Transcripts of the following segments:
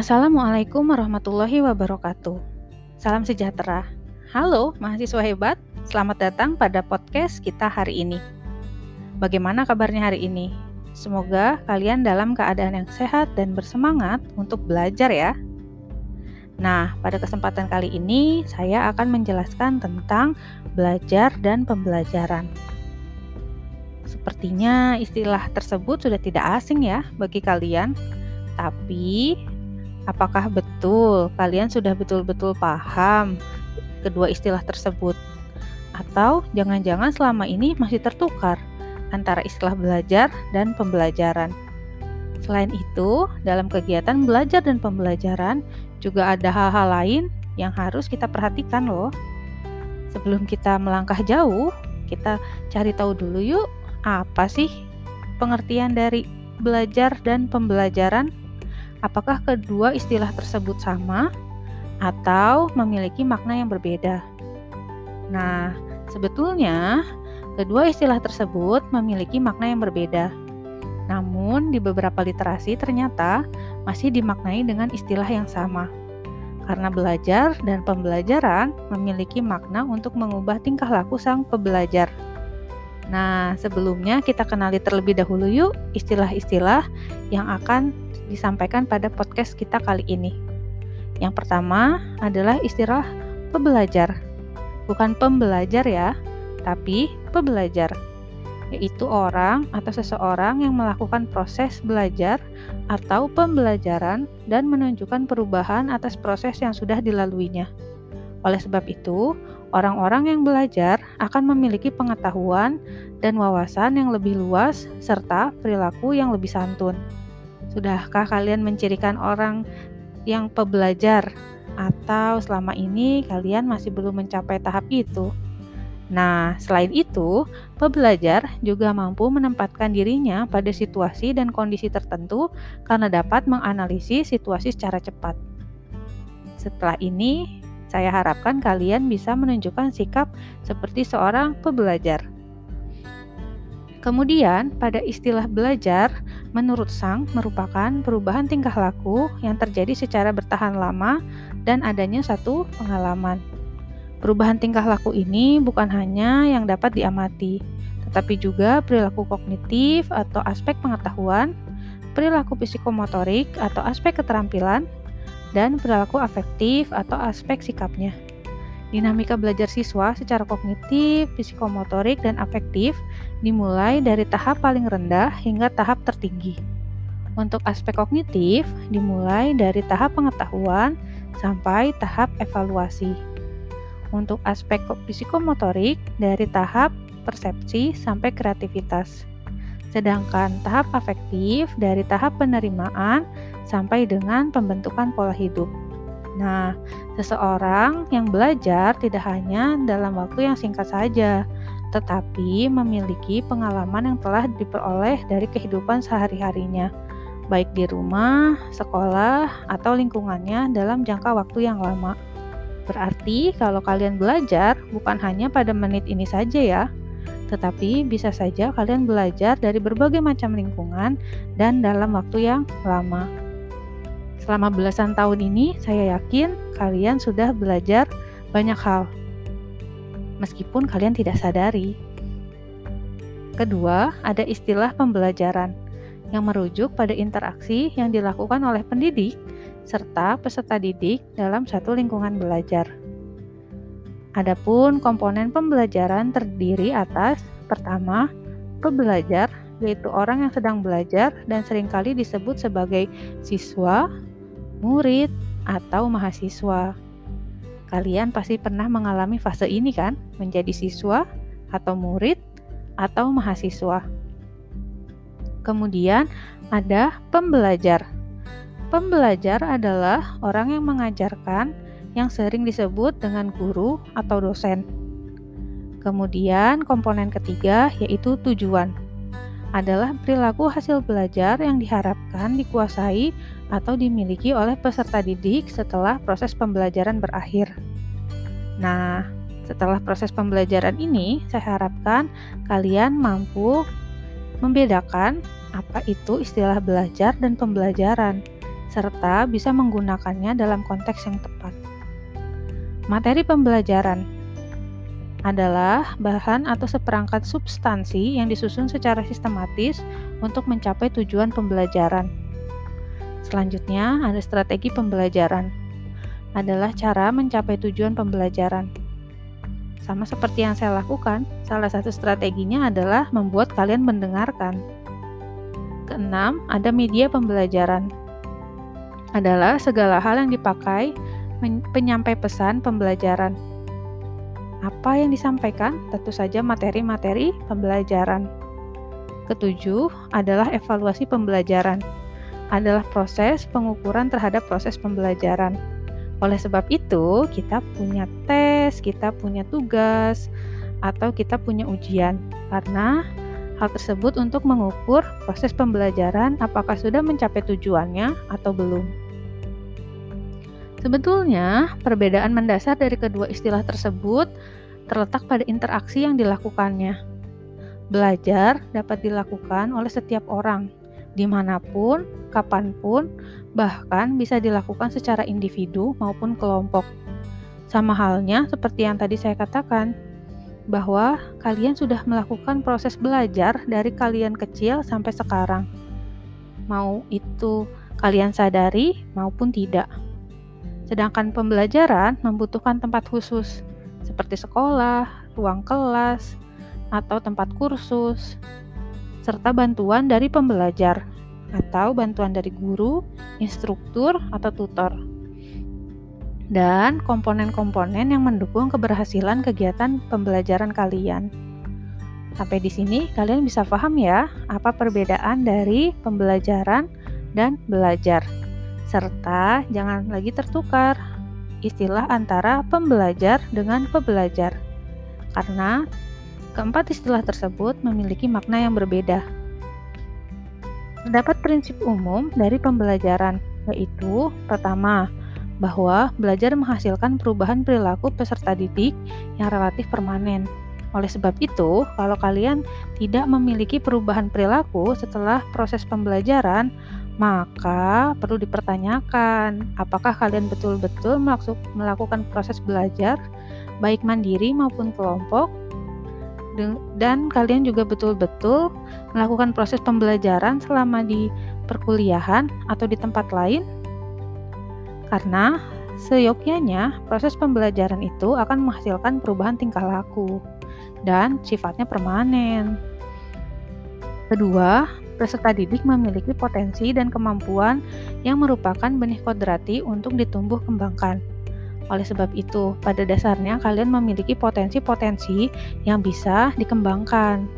Assalamualaikum warahmatullahi wabarakatuh. Salam sejahtera. Halo mahasiswa hebat, selamat datang pada podcast kita hari ini. Bagaimana kabarnya hari ini? Semoga kalian dalam keadaan yang sehat dan bersemangat untuk belajar ya. Nah, pada kesempatan kali ini saya akan menjelaskan tentang belajar dan pembelajaran. Sepertinya istilah tersebut sudah tidak asing ya bagi kalian, tapi Apakah betul kalian sudah betul-betul paham kedua istilah tersebut? Atau jangan-jangan selama ini masih tertukar antara istilah belajar dan pembelajaran? Selain itu, dalam kegiatan belajar dan pembelajaran juga ada hal-hal lain yang harus kita perhatikan loh. Sebelum kita melangkah jauh, kita cari tahu dulu yuk, apa sih pengertian dari belajar dan pembelajaran? Apakah kedua istilah tersebut sama atau memiliki makna yang berbeda. Nah, sebetulnya kedua istilah tersebut memiliki makna yang berbeda. Namun, di beberapa literasi ternyata masih dimaknai dengan istilah yang sama. Karena belajar dan pembelajaran memiliki makna untuk mengubah tingkah laku sang pembelajar. Nah, sebelumnya kita kenali terlebih dahulu yuk istilah-istilah yang akan disampaikan pada podcast kita kali ini. Yang pertama adalah istilah pembelajar. Bukan pembelajar ya, tapi pembelajar. Yaitu orang atau seseorang yang melakukan proses belajar atau pembelajaran dan menunjukkan perubahan atas proses yang sudah dilaluinya. Oleh sebab itu, orang-orang yang belajar akan memiliki pengetahuan dan wawasan yang lebih luas serta perilaku yang lebih santun. Sudahkah kalian mencirikan orang yang pebelajar atau selama ini kalian masih belum mencapai tahap itu? Nah, selain itu, pebelajar juga mampu menempatkan dirinya pada situasi dan kondisi tertentu karena dapat menganalisis situasi secara cepat. Setelah ini, saya harapkan kalian bisa menunjukkan sikap seperti seorang pebelajar. Kemudian, pada istilah belajar, menurut Sang merupakan perubahan tingkah laku yang terjadi secara bertahan lama dan adanya satu pengalaman. Perubahan tingkah laku ini bukan hanya yang dapat diamati, tetapi juga perilaku kognitif atau aspek pengetahuan, perilaku psikomotorik atau aspek keterampilan, dan perilaku afektif atau aspek sikapnya. Dinamika belajar siswa secara kognitif, psikomotorik, dan afektif dimulai dari tahap paling rendah hingga tahap tertinggi. Untuk aspek kognitif, dimulai dari tahap pengetahuan sampai tahap evaluasi. Untuk aspek psikomotorik, dari tahap persepsi sampai kreativitas. Sedangkan tahap afektif dari tahap penerimaan sampai dengan pembentukan pola hidup. Nah, seseorang yang belajar tidak hanya dalam waktu yang singkat saja, tetapi memiliki pengalaman yang telah diperoleh dari kehidupan sehari-harinya, baik di rumah, sekolah, atau lingkungannya dalam jangka waktu yang lama. Berarti, kalau kalian belajar, bukan hanya pada menit ini saja, ya, tetapi bisa saja kalian belajar dari berbagai macam lingkungan dan dalam waktu yang lama. Selama belasan tahun ini, saya yakin kalian sudah belajar banyak hal, meskipun kalian tidak sadari. Kedua, ada istilah pembelajaran yang merujuk pada interaksi yang dilakukan oleh pendidik serta peserta didik dalam satu lingkungan belajar. Adapun komponen pembelajaran terdiri atas pertama, pembelajar yaitu orang yang sedang belajar dan sering kali disebut sebagai siswa, murid, atau mahasiswa. Kalian pasti pernah mengalami fase ini kan, menjadi siswa atau murid atau mahasiswa. Kemudian ada pembelajar. Pembelajar adalah orang yang mengajarkan yang sering disebut dengan guru atau dosen. Kemudian komponen ketiga yaitu tujuan adalah perilaku hasil belajar yang diharapkan dikuasai atau dimiliki oleh peserta didik setelah proses pembelajaran berakhir. Nah, setelah proses pembelajaran ini, saya harapkan kalian mampu membedakan apa itu istilah belajar dan pembelajaran, serta bisa menggunakannya dalam konteks yang tepat. Materi pembelajaran adalah bahan atau seperangkat substansi yang disusun secara sistematis untuk mencapai tujuan pembelajaran. Selanjutnya, ada strategi pembelajaran. Adalah cara mencapai tujuan pembelajaran. Sama seperti yang saya lakukan, salah satu strateginya adalah membuat kalian mendengarkan. Keenam, ada media pembelajaran. Adalah segala hal yang dipakai penyampai pesan pembelajaran. Apa yang disampaikan? Tentu saja materi-materi pembelajaran. Ketujuh adalah evaluasi pembelajaran. Adalah proses pengukuran terhadap proses pembelajaran. Oleh sebab itu, kita punya tes, kita punya tugas, atau kita punya ujian. Karena hal tersebut untuk mengukur proses pembelajaran apakah sudah mencapai tujuannya atau belum. Sebetulnya, perbedaan mendasar dari kedua istilah tersebut terletak pada interaksi yang dilakukannya. Belajar dapat dilakukan oleh setiap orang, di mana pun, kapan pun, bahkan bisa dilakukan secara individu maupun kelompok. Sama halnya seperti yang tadi saya katakan, bahwa kalian sudah melakukan proses belajar dari kalian kecil sampai sekarang. Mau itu kalian sadari maupun tidak. Sedangkan pembelajaran membutuhkan tempat khusus, seperti sekolah, ruang kelas, atau tempat kursus, serta bantuan dari pembelajar atau bantuan dari guru, instruktur, atau tutor. Dan komponen-komponen yang mendukung keberhasilan kegiatan pembelajaran kalian. Sampai di sini kalian bisa paham ya apa perbedaan dari pembelajaran dan belajar. Serta jangan lagi tertukar istilah antara pembelajar dengan pembelajar. Karena Keempat istilah tersebut memiliki makna yang berbeda. Terdapat prinsip umum dari pembelajaran, yaitu pertama, bahwa belajar menghasilkan perubahan perilaku peserta didik yang relatif permanen. Oleh sebab itu, kalau kalian tidak memiliki perubahan perilaku setelah proses pembelajaran, maka perlu dipertanyakan apakah kalian betul-betul melakukan proses belajar, baik mandiri maupun kelompok, dan kalian juga betul-betul melakukan proses pembelajaran selama di perkuliahan atau di tempat lain karena seyogyanya proses pembelajaran itu akan menghasilkan perubahan tingkah laku dan sifatnya permanen. Kedua, peserta didik memiliki potensi dan kemampuan yang merupakan benih kodrati untuk ditumbuh kembangkan oleh sebab itu, pada dasarnya kalian memiliki potensi-potensi yang bisa dikembangkan.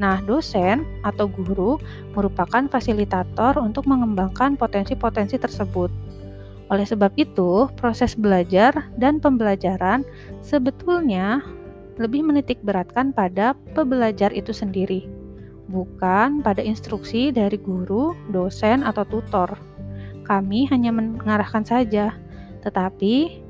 Nah, dosen atau guru merupakan fasilitator untuk mengembangkan potensi-potensi tersebut. Oleh sebab itu, proses belajar dan pembelajaran sebetulnya lebih menitik beratkan pada pembelajar itu sendiri, bukan pada instruksi dari guru, dosen, atau tutor. Kami hanya mengarahkan saja, tetapi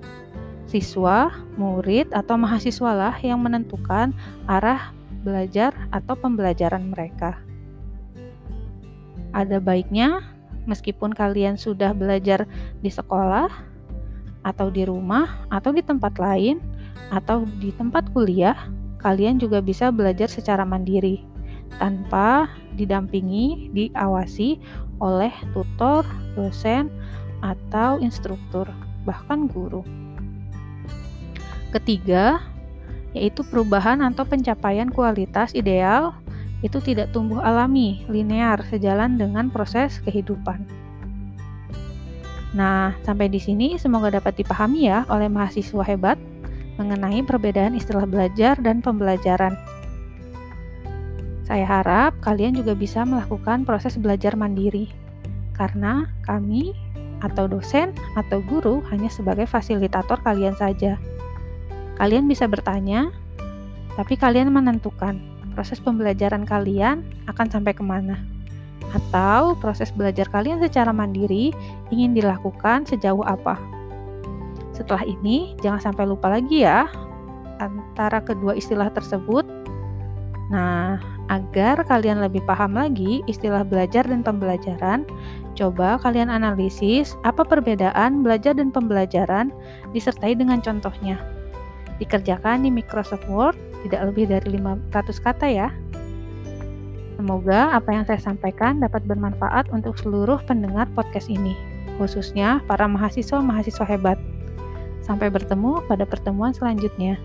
siswa, murid, atau mahasiswa lah yang menentukan arah belajar atau pembelajaran mereka. Ada baiknya, meskipun kalian sudah belajar di sekolah, atau di rumah, atau di tempat lain, atau di tempat kuliah, kalian juga bisa belajar secara mandiri tanpa didampingi, diawasi oleh tutor, dosen, atau instruktur, bahkan guru. Ketiga, yaitu perubahan atau pencapaian kualitas ideal itu tidak tumbuh alami, linear, sejalan dengan proses kehidupan. Nah, sampai di sini semoga dapat dipahami ya oleh mahasiswa hebat mengenai perbedaan istilah belajar dan pembelajaran. Saya harap kalian juga bisa melakukan proses belajar mandiri, karena kami atau dosen atau guru hanya sebagai fasilitator kalian saja. Kalian bisa bertanya, tapi kalian menentukan proses pembelajaran kalian akan sampai ke mana. Atau proses belajar kalian secara mandiri ingin dilakukan sejauh apa. Setelah ini, jangan sampai lupa lagi ya antara kedua istilah tersebut. Nah, agar kalian lebih paham lagi istilah belajar dan pembelajaran, Coba kalian analisis apa perbedaan belajar dan pembelajaran disertai dengan contohnya. Dikerjakan di Microsoft Word tidak lebih dari 500 kata ya. Semoga apa yang saya sampaikan dapat bermanfaat untuk seluruh pendengar podcast ini, khususnya para mahasiswa-mahasiswa hebat. Sampai bertemu pada pertemuan selanjutnya.